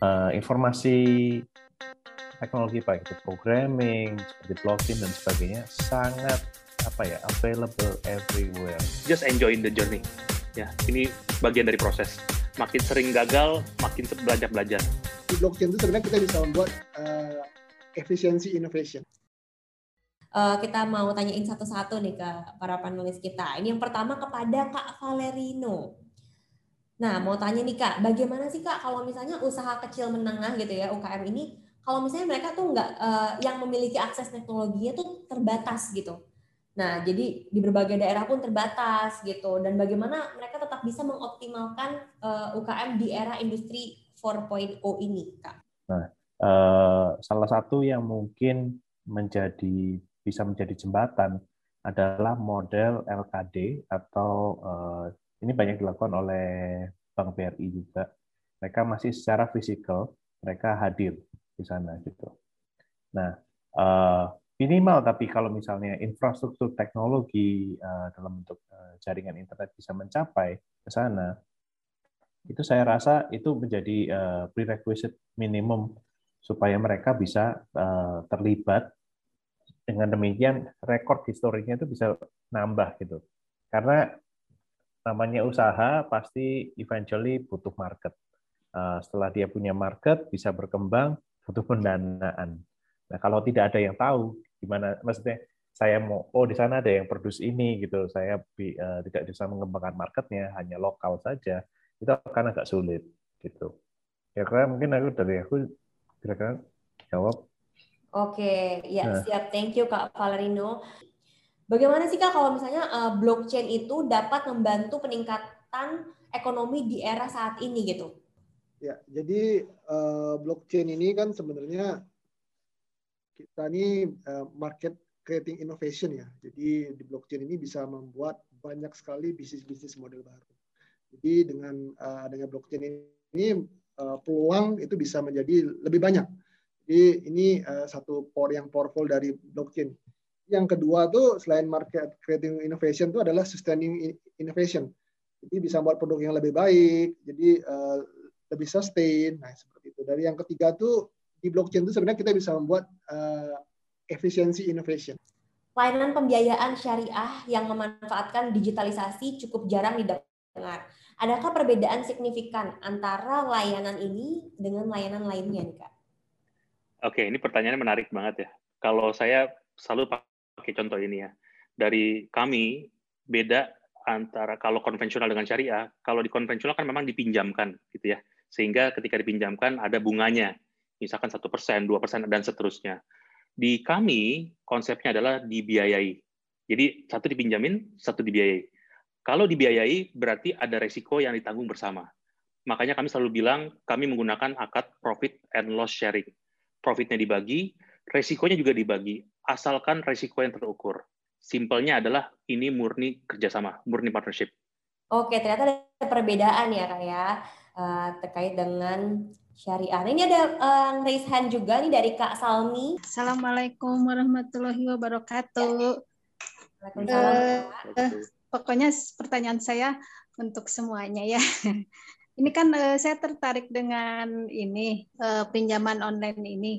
uh, informasi teknologi baik itu programming seperti blockchain dan sebagainya sangat apa ya available everywhere. Just enjoy the journey. Ya, ini bagian dari proses. Makin sering gagal, makin belajar belajar. Di blockchain itu sebenarnya kita bisa membuat uh, efisiensi innovation. Uh, kita mau tanyain satu-satu nih ke para panelis kita. Ini yang pertama kepada Kak Valerino. Nah, mau tanya nih Kak, bagaimana sih Kak kalau misalnya usaha kecil menengah gitu ya UKM ini, kalau misalnya mereka tuh nggak uh, yang memiliki akses teknologinya tuh terbatas gitu. Nah, jadi di berbagai daerah pun terbatas gitu. Dan bagaimana mereka tetap bisa mengoptimalkan uh, eh, UKM di era industri 4.0 ini, Kak? Nah, uh, salah satu yang mungkin menjadi bisa menjadi jembatan adalah model LKD atau uh, ini banyak dilakukan oleh Bank BRI juga. Mereka masih secara fisikal, mereka hadir di sana gitu. Nah, eh, minimal tapi kalau misalnya infrastruktur teknologi eh, dalam bentuk eh, jaringan internet bisa mencapai ke sana, itu saya rasa itu menjadi prerequisite minimum supaya mereka bisa terlibat dengan demikian rekor historinya itu bisa nambah gitu. Karena namanya usaha pasti eventually butuh market. Eh, setelah dia punya market, bisa berkembang, butuh pendanaan. Nah, kalau tidak ada yang tahu gimana, maksudnya saya mau, oh di sana ada yang produce ini gitu, saya uh, tidak bisa mengembangkan marketnya, hanya lokal saja, itu akan agak sulit gitu. Kira-kira mungkin aku dari aku kira-kira jawab. Oke, ya nah. siap. Thank you Kak Valerino. Bagaimana sih Kak kalau misalnya uh, blockchain itu dapat membantu peningkatan ekonomi di era saat ini gitu? Ya, jadi uh, blockchain ini kan sebenarnya kita ini uh, market creating innovation ya. Jadi di blockchain ini bisa membuat banyak sekali bisnis-bisnis model baru. Jadi dengan uh, adanya blockchain ini uh, peluang itu bisa menjadi lebih banyak. Jadi ini uh, satu power yang powerful dari blockchain yang kedua tuh selain market creating innovation itu adalah sustaining innovation. Jadi bisa buat produk yang lebih baik, jadi uh, lebih sustain. Nah, seperti itu. Dari yang ketiga tuh di blockchain itu sebenarnya kita bisa membuat uh, efisiensi innovation. Layanan pembiayaan syariah yang memanfaatkan digitalisasi cukup jarang didengar. Adakah perbedaan signifikan antara layanan ini dengan layanan lainnya, Kak? Oke, ini pertanyaannya menarik banget ya. Kalau saya selalu pakai contoh ini ya. Dari kami beda antara kalau konvensional dengan syariah. Kalau di konvensional kan memang dipinjamkan gitu ya. Sehingga ketika dipinjamkan ada bunganya. Misalkan satu persen, dua persen dan seterusnya. Di kami konsepnya adalah dibiayai. Jadi satu dipinjamin, satu dibiayai. Kalau dibiayai berarti ada resiko yang ditanggung bersama. Makanya kami selalu bilang kami menggunakan akad profit and loss sharing. Profitnya dibagi, resikonya juga dibagi asalkan risiko yang terukur. Simpelnya adalah ini murni kerjasama, murni partnership. Oke, ternyata ada perbedaan ya kak ya uh, terkait dengan syariah. Ini ada uh, raise hand juga nih dari Kak Salmi. Assalamualaikum warahmatullahi wabarakatuh. Uh, uh, pokoknya pertanyaan saya untuk semuanya ya. Ini kan uh, saya tertarik dengan ini uh, pinjaman online ini.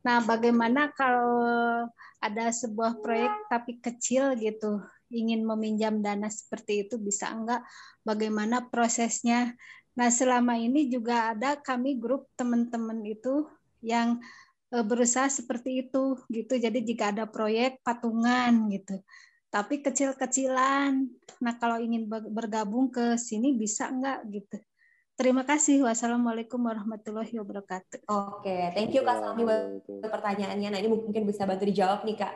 Nah, bagaimana kalau ada sebuah proyek tapi kecil gitu, ingin meminjam dana seperti itu bisa enggak? Bagaimana prosesnya? Nah, selama ini juga ada kami grup teman-teman itu yang e, berusaha seperti itu gitu. Jadi jika ada proyek patungan gitu. Tapi kecil-kecilan. Nah, kalau ingin bergabung ke sini bisa enggak gitu. Terima kasih. Wassalamualaikum warahmatullahi wabarakatuh. Oke, thank you Kak Salmi buat pertanyaannya. Nah, ini mungkin bisa bantu dijawab nih Kak.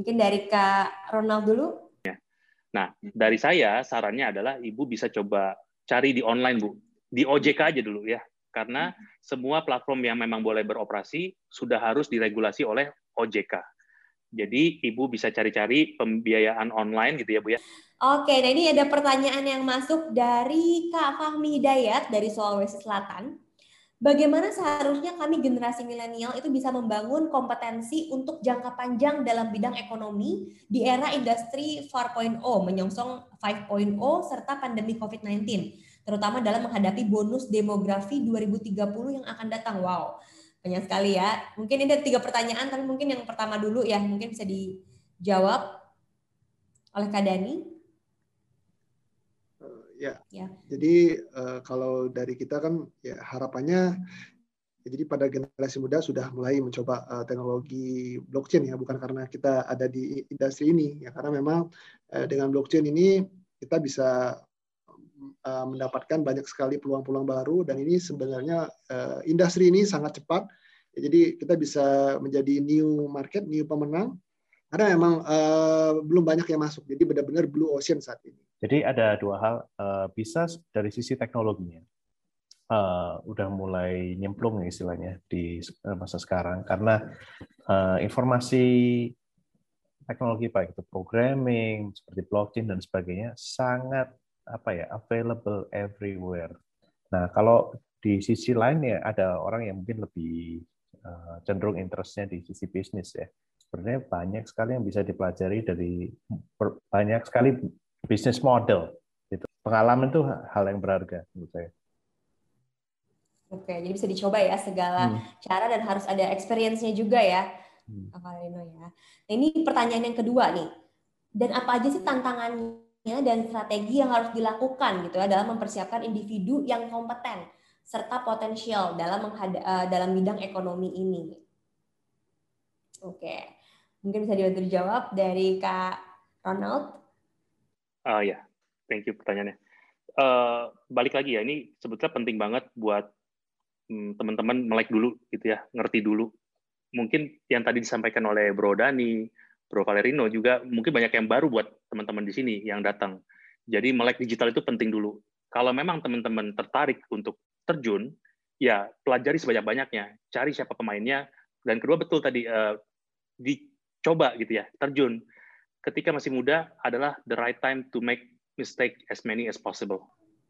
Mungkin dari Kak Ronald dulu. Ya. Nah, dari saya sarannya adalah Ibu bisa coba cari di online, Bu. Di OJK aja dulu ya. Karena semua platform yang memang boleh beroperasi sudah harus diregulasi oleh OJK. Jadi Ibu bisa cari-cari pembiayaan online gitu ya Bu ya. Oke, nah ini ada pertanyaan yang masuk dari Kak Fahmi Hidayat dari Sulawesi Selatan. Bagaimana seharusnya kami generasi milenial itu bisa membangun kompetensi untuk jangka panjang dalam bidang ekonomi di era industri 4.0 menyongsong 5.0 serta pandemi COVID-19 terutama dalam menghadapi bonus demografi 2030 yang akan datang. Wow, banyak sekali ya. Mungkin ini ada tiga pertanyaan, tapi mungkin yang pertama dulu ya, mungkin bisa dijawab oleh Kak Dani. Ya. ya, jadi uh, kalau dari kita kan ya harapannya Ya, jadi pada generasi muda sudah mulai mencoba uh, teknologi blockchain ya, bukan karena kita ada di industri ini ya, karena memang uh, dengan blockchain ini kita bisa uh, mendapatkan banyak sekali peluang-peluang baru dan ini sebenarnya uh, industri ini sangat cepat. Ya, jadi kita bisa menjadi new market, new pemenang karena memang uh, belum banyak yang masuk. Jadi benar-benar blue ocean saat ini. Jadi ada dua hal, uh, bisa dari sisi teknologinya uh, udah mulai nyemplung ya istilahnya di eh, masa sekarang karena uh, informasi teknologi baik itu programming seperti blockchain dan sebagainya sangat apa ya available everywhere. Nah kalau di sisi lain ya ada orang yang mungkin lebih uh, cenderung interestnya di sisi bisnis ya. Sebenarnya banyak sekali yang bisa dipelajari dari banyak sekali bisnis model. Gitu. Pengalaman itu hal yang berharga menurut saya. Oke, jadi bisa dicoba ya segala hmm. cara dan harus ada experience-nya juga ya, hmm. Valeno ya. Nah, ini pertanyaan yang kedua nih. Dan apa aja sih tantangannya dan strategi yang harus dilakukan gitu ya dalam mempersiapkan individu yang kompeten serta potensial dalam menghada, uh, dalam bidang ekonomi ini? Oke, mungkin bisa dibantu dijawab dari Kak Ronald. Uh, ya, yeah. thank you pertanyaannya. Uh, balik lagi ya, ini sebetulnya penting banget buat Hmm, teman-teman melek dulu gitu ya, ngerti dulu. Mungkin yang tadi disampaikan oleh Bro Dani, Bro Valerino juga mungkin banyak yang baru buat teman-teman di sini yang datang. Jadi melek digital itu penting dulu. Kalau memang teman-teman tertarik untuk terjun, ya pelajari sebanyak-banyaknya, cari siapa pemainnya, dan kedua betul tadi uh, dicoba gitu ya, terjun. Ketika masih muda adalah the right time to make mistake as many as possible.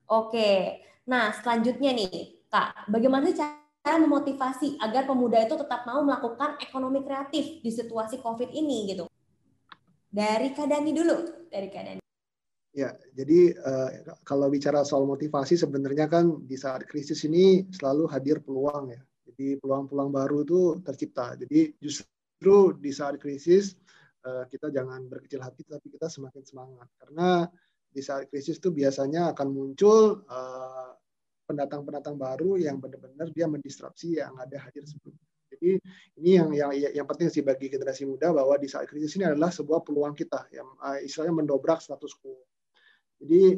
Oke, nah selanjutnya nih Kak, bagaimana cara memotivasi agar pemuda itu tetap mau melakukan ekonomi kreatif di situasi COVID ini gitu? Dari Kak Dani dulu, dari Kak Dani. Ya, jadi uh, kalau bicara soal motivasi sebenarnya kan di saat krisis ini selalu hadir peluang ya. Jadi peluang-peluang baru itu tercipta. Jadi justru di saat krisis kita jangan berkecil hati tapi kita semakin semangat karena di saat krisis itu biasanya akan muncul uh, pendatang-pendatang baru yang benar-benar dia mendisrupsi yang ada hadir sebelumnya. Jadi ini yang yang yang penting sih bagi generasi muda bahwa di saat krisis ini adalah sebuah peluang kita yang uh, istilahnya mendobrak status quo. Jadi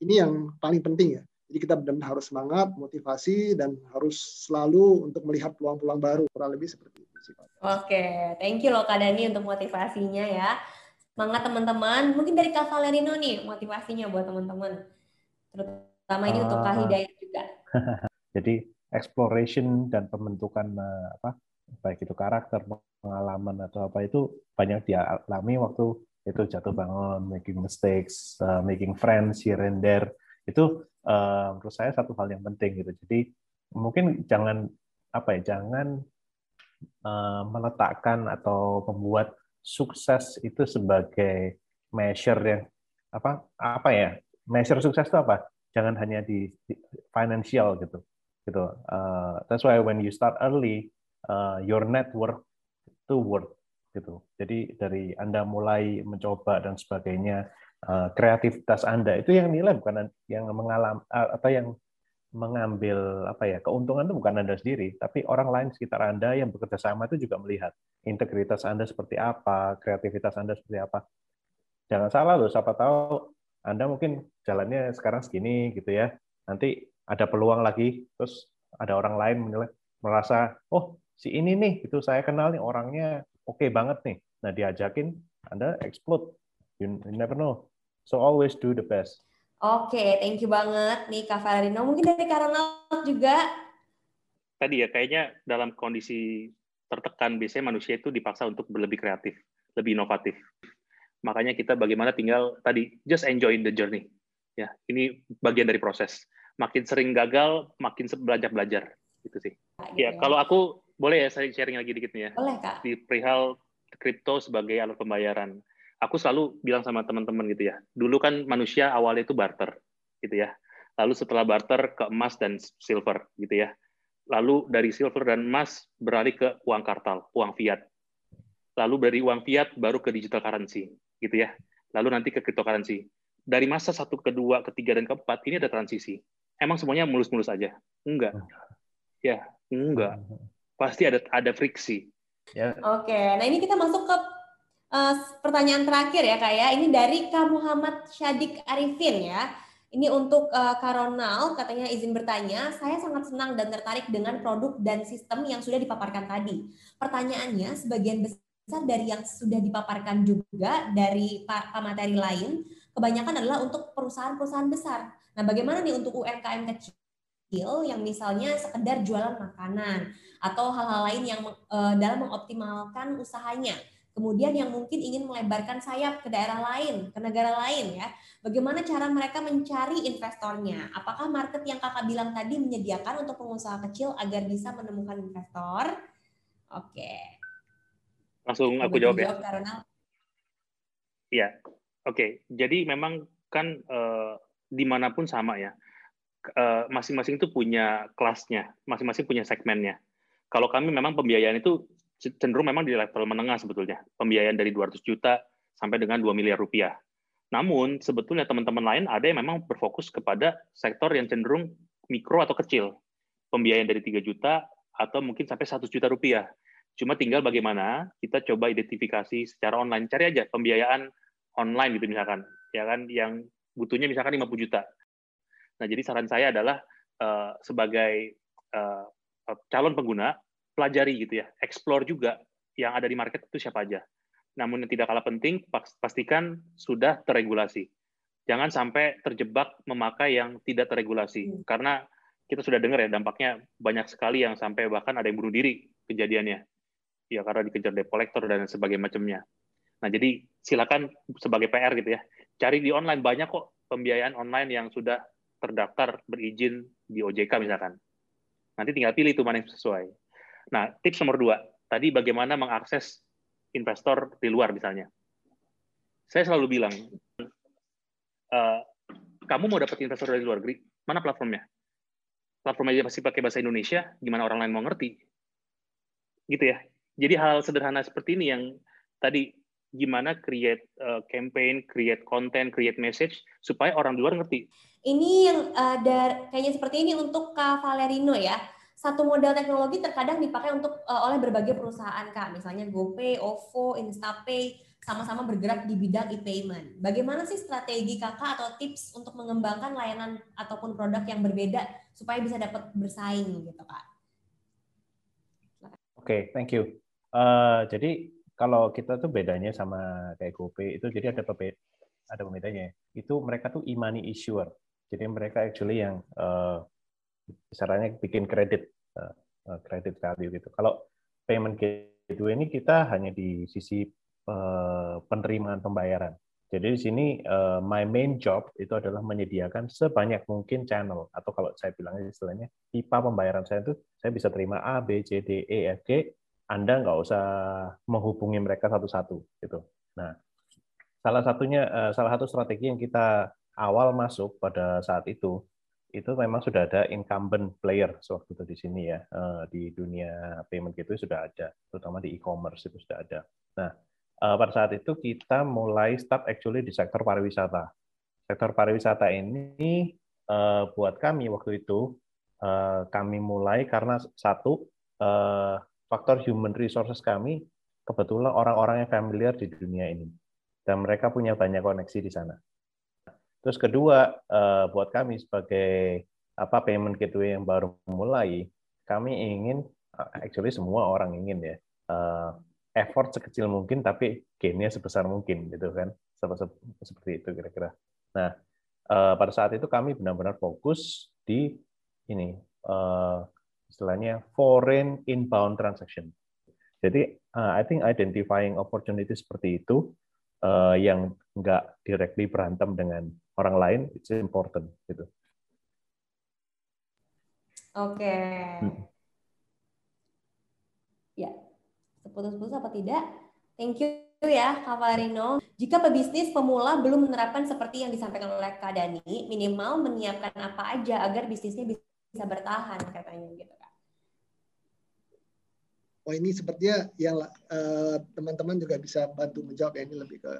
ini yang paling penting ya. Jadi kita benar-benar harus semangat, motivasi dan harus selalu untuk melihat peluang-peluang baru kurang lebih seperti itu. Oke, thank you loh Kak Dani untuk motivasinya ya. Semangat teman-teman. Mungkin dari Kak Valerino nih motivasinya buat teman-teman Sama ini uh, untuk Kak. Hidayat juga. Jadi exploration dan pembentukan uh, apa baik itu karakter, pengalaman atau apa itu banyak dialami waktu itu jatuh bangun, making mistakes, uh, making friends here and there. Itu uh, menurut saya satu hal yang penting gitu. Jadi mungkin jangan apa ya, jangan uh, meletakkan atau membuat sukses itu sebagai measure yang apa apa ya measure sukses itu apa? Jangan hanya di, di financial gitu gitu. Uh, that's why when you start early uh, your network to work gitu. Jadi dari anda mulai mencoba dan sebagainya kreativitas anda itu yang nilai bukan yang mengalami uh, atau yang mengambil apa ya keuntungan itu bukan anda sendiri tapi orang lain sekitar anda yang bekerja sama itu juga melihat integritas anda seperti apa kreativitas anda seperti apa jangan salah loh siapa tahu anda mungkin jalannya sekarang segini gitu ya. Nanti ada peluang lagi, terus ada orang lain menilai, merasa, oh si ini nih, itu saya kenal nih orangnya oke okay banget nih. Nah diajakin, Anda explode. You, never know. So always do the best. Oke, okay, thank you banget nih Kak Valerino. Mungkin dari Kak Ronald juga. Tadi ya, kayaknya dalam kondisi tertekan, biasanya manusia itu dipaksa untuk lebih kreatif, lebih inovatif. Makanya kita bagaimana tinggal tadi just enjoy the journey. Ya, ini bagian dari proses. Makin sering gagal, makin belajar belajar gitu sih. Ya, ya, kalau aku boleh ya saya sharing lagi dikit nih ya. Boleh kak. Di perihal kripto sebagai alat pembayaran. Aku selalu bilang sama teman-teman gitu ya. Dulu kan manusia awalnya itu barter, gitu ya. Lalu setelah barter ke emas dan silver gitu ya. Lalu dari silver dan emas beralih ke uang kartal, uang fiat. Lalu dari uang fiat baru ke digital currency gitu ya. Lalu nanti ke cryptocurrency. Dari masa satu, kedua, ketiga, dan keempat ini ada transisi. Emang semuanya mulus-mulus aja? Enggak. Ya, enggak. Pasti ada ada friksi. Ya. Oke, nah ini kita masuk ke uh, pertanyaan terakhir ya kak ya. Ini dari Kak Muhammad Syadik Arifin ya. Ini untuk uh, Kak Ronald, katanya izin bertanya, saya sangat senang dan tertarik dengan produk dan sistem yang sudah dipaparkan tadi. Pertanyaannya, sebagian besar dari yang sudah dipaparkan juga dari pak materi lain, kebanyakan adalah untuk perusahaan-perusahaan besar. Nah, bagaimana nih untuk UMKM kecil yang misalnya sekedar jualan makanan atau hal-hal lain yang uh, dalam mengoptimalkan usahanya? Kemudian yang mungkin ingin melebarkan sayap ke daerah lain, ke negara lain ya. Bagaimana cara mereka mencari investornya? Apakah market yang kakak bilang tadi menyediakan untuk pengusaha kecil agar bisa menemukan investor? Oke. Langsung aku jawab, ya. Iya, oke. Jadi memang kan uh, di mana pun sama ya. Eh, masing-masing uh, itu punya kelasnya, masing-masing punya segmennya. Kalau kami memang pembiayaan itu cenderung memang di level menengah sebetulnya. Pembiayaan dari 200 juta sampai dengan 2 miliar rupiah. Namun sebetulnya teman-teman lain ada yang memang berfokus kepada sektor yang cenderung mikro atau kecil. Pembiayaan dari 3 juta atau mungkin sampai 100 juta rupiah. Cuma tinggal bagaimana kita coba identifikasi secara online. Cari aja pembiayaan online gitu misalkan. Ya kan yang butuhnya misalkan 50 juta. Nah, jadi saran saya adalah uh, sebagai uh, calon pengguna pelajari gitu ya, explore juga yang ada di market itu siapa aja. Namun yang tidak kalah penting, pastikan sudah terregulasi. Jangan sampai terjebak memakai yang tidak terregulasi. Hmm. Karena kita sudah dengar ya dampaknya banyak sekali yang sampai bahkan ada yang bunuh diri kejadiannya. Ya karena dikejar debt collector dan sebagainya macamnya. Nah, jadi silakan sebagai PR gitu ya. Cari di online banyak kok pembiayaan online yang sudah terdaftar berizin di OJK misalkan. Nanti tinggal pilih itu mana yang sesuai. Nah, tips nomor dua, tadi bagaimana mengakses investor di luar misalnya. Saya selalu bilang, uh, kamu mau dapat investor dari luar negeri, mana platformnya? Platformnya pasti pakai bahasa Indonesia, gimana orang lain mau ngerti? Gitu ya. Jadi hal sederhana seperti ini yang tadi gimana create uh, campaign, create content, create message supaya orang luar ngerti. Ini yang uh, kayaknya seperti ini untuk Kak Valerino ya satu model teknologi terkadang dipakai untuk uh, oleh berbagai perusahaan kak, misalnya GoPay, OVO, InstaPay, sama-sama bergerak di bidang e-payment. Bagaimana sih strategi kakak atau tips untuk mengembangkan layanan ataupun produk yang berbeda supaya bisa dapat bersaing gitu kak? Oke, okay, thank you. Uh, jadi kalau kita tuh bedanya sama kayak GoPay itu jadi ada pembeda, ada pembedanya. Itu mereka tuh e-money issuer. Jadi mereka actually yang uh, misalnya bikin kredit kredit uh, uh, value gitu. Kalau payment gateway ini kita hanya di sisi uh, penerimaan pembayaran. Jadi di sini my main job itu adalah menyediakan sebanyak mungkin channel atau kalau saya bilang istilahnya pipa pembayaran saya itu saya bisa terima A, B, C, D, E, F, G. Anda nggak usah menghubungi mereka satu-satu gitu. Nah, salah satunya salah satu strategi yang kita awal masuk pada saat itu itu memang sudah ada incumbent player sewaktu itu di sini ya eh, di dunia payment gitu sudah ada terutama di e-commerce itu sudah ada. Nah eh, pada saat itu kita mulai start actually di sektor pariwisata. Sektor pariwisata ini eh, buat kami waktu itu kami mulai karena satu faktor human resources kami kebetulan orang-orang yang familiar di dunia ini dan mereka punya banyak koneksi di sana. Terus kedua, uh, buat kami sebagai apa payment gateway yang baru mulai, kami ingin, uh, actually semua orang ingin ya, uh, effort sekecil mungkin tapi gainnya sebesar mungkin gitu kan, seperti itu kira-kira. Nah, pada saat itu kami benar-benar fokus di ini istilahnya foreign inbound transaction. Jadi, I think identifying opportunity seperti itu yang nggak directly berantem dengan orang lain it's important gitu. Oke. Okay. Hmm. Ya. Seputus-putus apa tidak? Thank you ya, Kak. Jika pebisnis pemula belum menerapkan seperti yang disampaikan oleh Kak Dani, minimal menyiapkan apa aja agar bisnisnya bisa bertahan katanya gitu Kak. Oh ini sepertinya yang uh, teman-teman juga bisa bantu menjawab ya ini lebih ke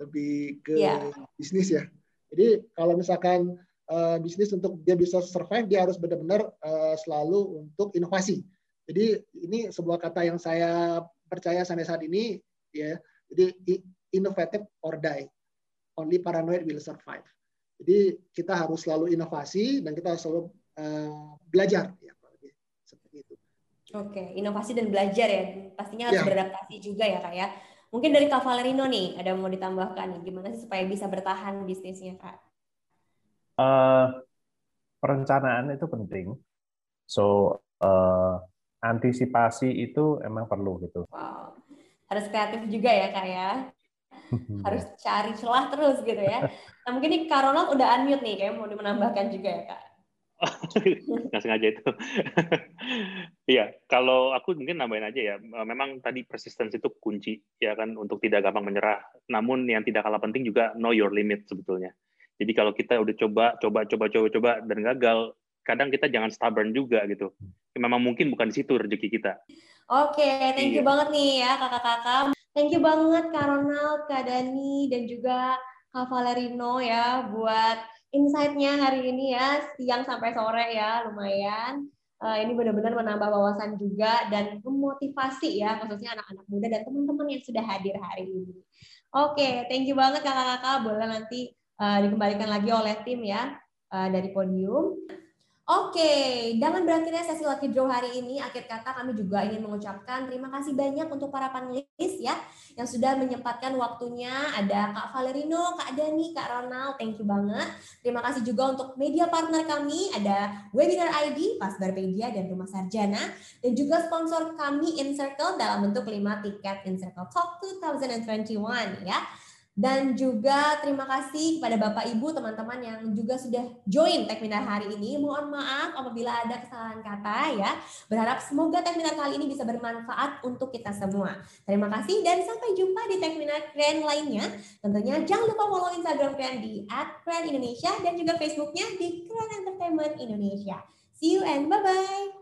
lebih ke yeah. bisnis ya. Jadi kalau misalkan uh, bisnis untuk dia bisa survive dia harus benar-benar uh, selalu untuk inovasi. Jadi ini sebuah kata yang saya percaya sampai saat ini ya. Jadi innovative or die. Only paranoid will survive. Jadi kita harus selalu inovasi dan kita harus selalu uh, belajar ya seperti itu. Oke, inovasi dan belajar ya. Pastinya harus ya. beradaptasi juga ya kak ya. Mungkin dari Kak Valerino nih, ada mau ditambahkan nih, gimana sih supaya bisa bertahan bisnisnya kak? Uh, perencanaan itu penting. So uh, antisipasi itu emang perlu gitu. Wow harus kreatif juga ya kak ya harus cari celah terus gitu ya nah mungkin nih kak Ronald udah unmute nih kayak mau menambahkan juga ya kak nggak sengaja itu. Iya, kalau aku mungkin nambahin aja ya. Memang tadi persistensi itu kunci ya kan untuk tidak gampang menyerah. Namun yang tidak kalah penting juga know your limit sebetulnya. Jadi kalau kita udah coba, coba, coba, coba, coba dan gagal, kadang kita jangan stubborn juga gitu. Memang mungkin bukan di situ rezeki kita. Oke, thank you iya. banget nih ya kakak-kakak. Thank you banget Kak Ronald, Kak Dani, dan juga Kak Valerino ya buat insight-nya hari ini ya, siang sampai sore ya, lumayan. Uh, ini benar-benar menambah wawasan juga dan memotivasi ya, khususnya anak-anak muda dan teman-teman yang sudah hadir hari ini. Oke, thank you banget kakak-kakak. Boleh nanti uh, dikembalikan lagi oleh tim ya uh, dari podium. Oke, dengan berakhirnya sesi lucky draw hari ini, akhir kata kami juga ingin mengucapkan terima kasih banyak untuk para panelis ya yang sudah menyempatkan waktunya. Ada Kak Valerino, Kak Dani, Kak Ronald, thank you banget. Terima kasih juga untuk media partner kami, ada Webinar ID, Pasbarpedia, dan Rumah Sarjana, dan juga sponsor kami In Circle dalam bentuk 5 tiket In Circle Talk 2021 ya. Dan juga terima kasih kepada Bapak Ibu, teman-teman yang juga sudah join Tekminar hari ini. Mohon maaf apabila ada kesalahan kata ya. Berharap semoga Tekminar kali ini bisa bermanfaat untuk kita semua. Terima kasih dan sampai jumpa di Tekminar Keren lainnya. Tentunya jangan lupa follow Instagram Keren di @keren Indonesia dan juga Facebooknya di Keren Entertainment Indonesia. See you and bye-bye.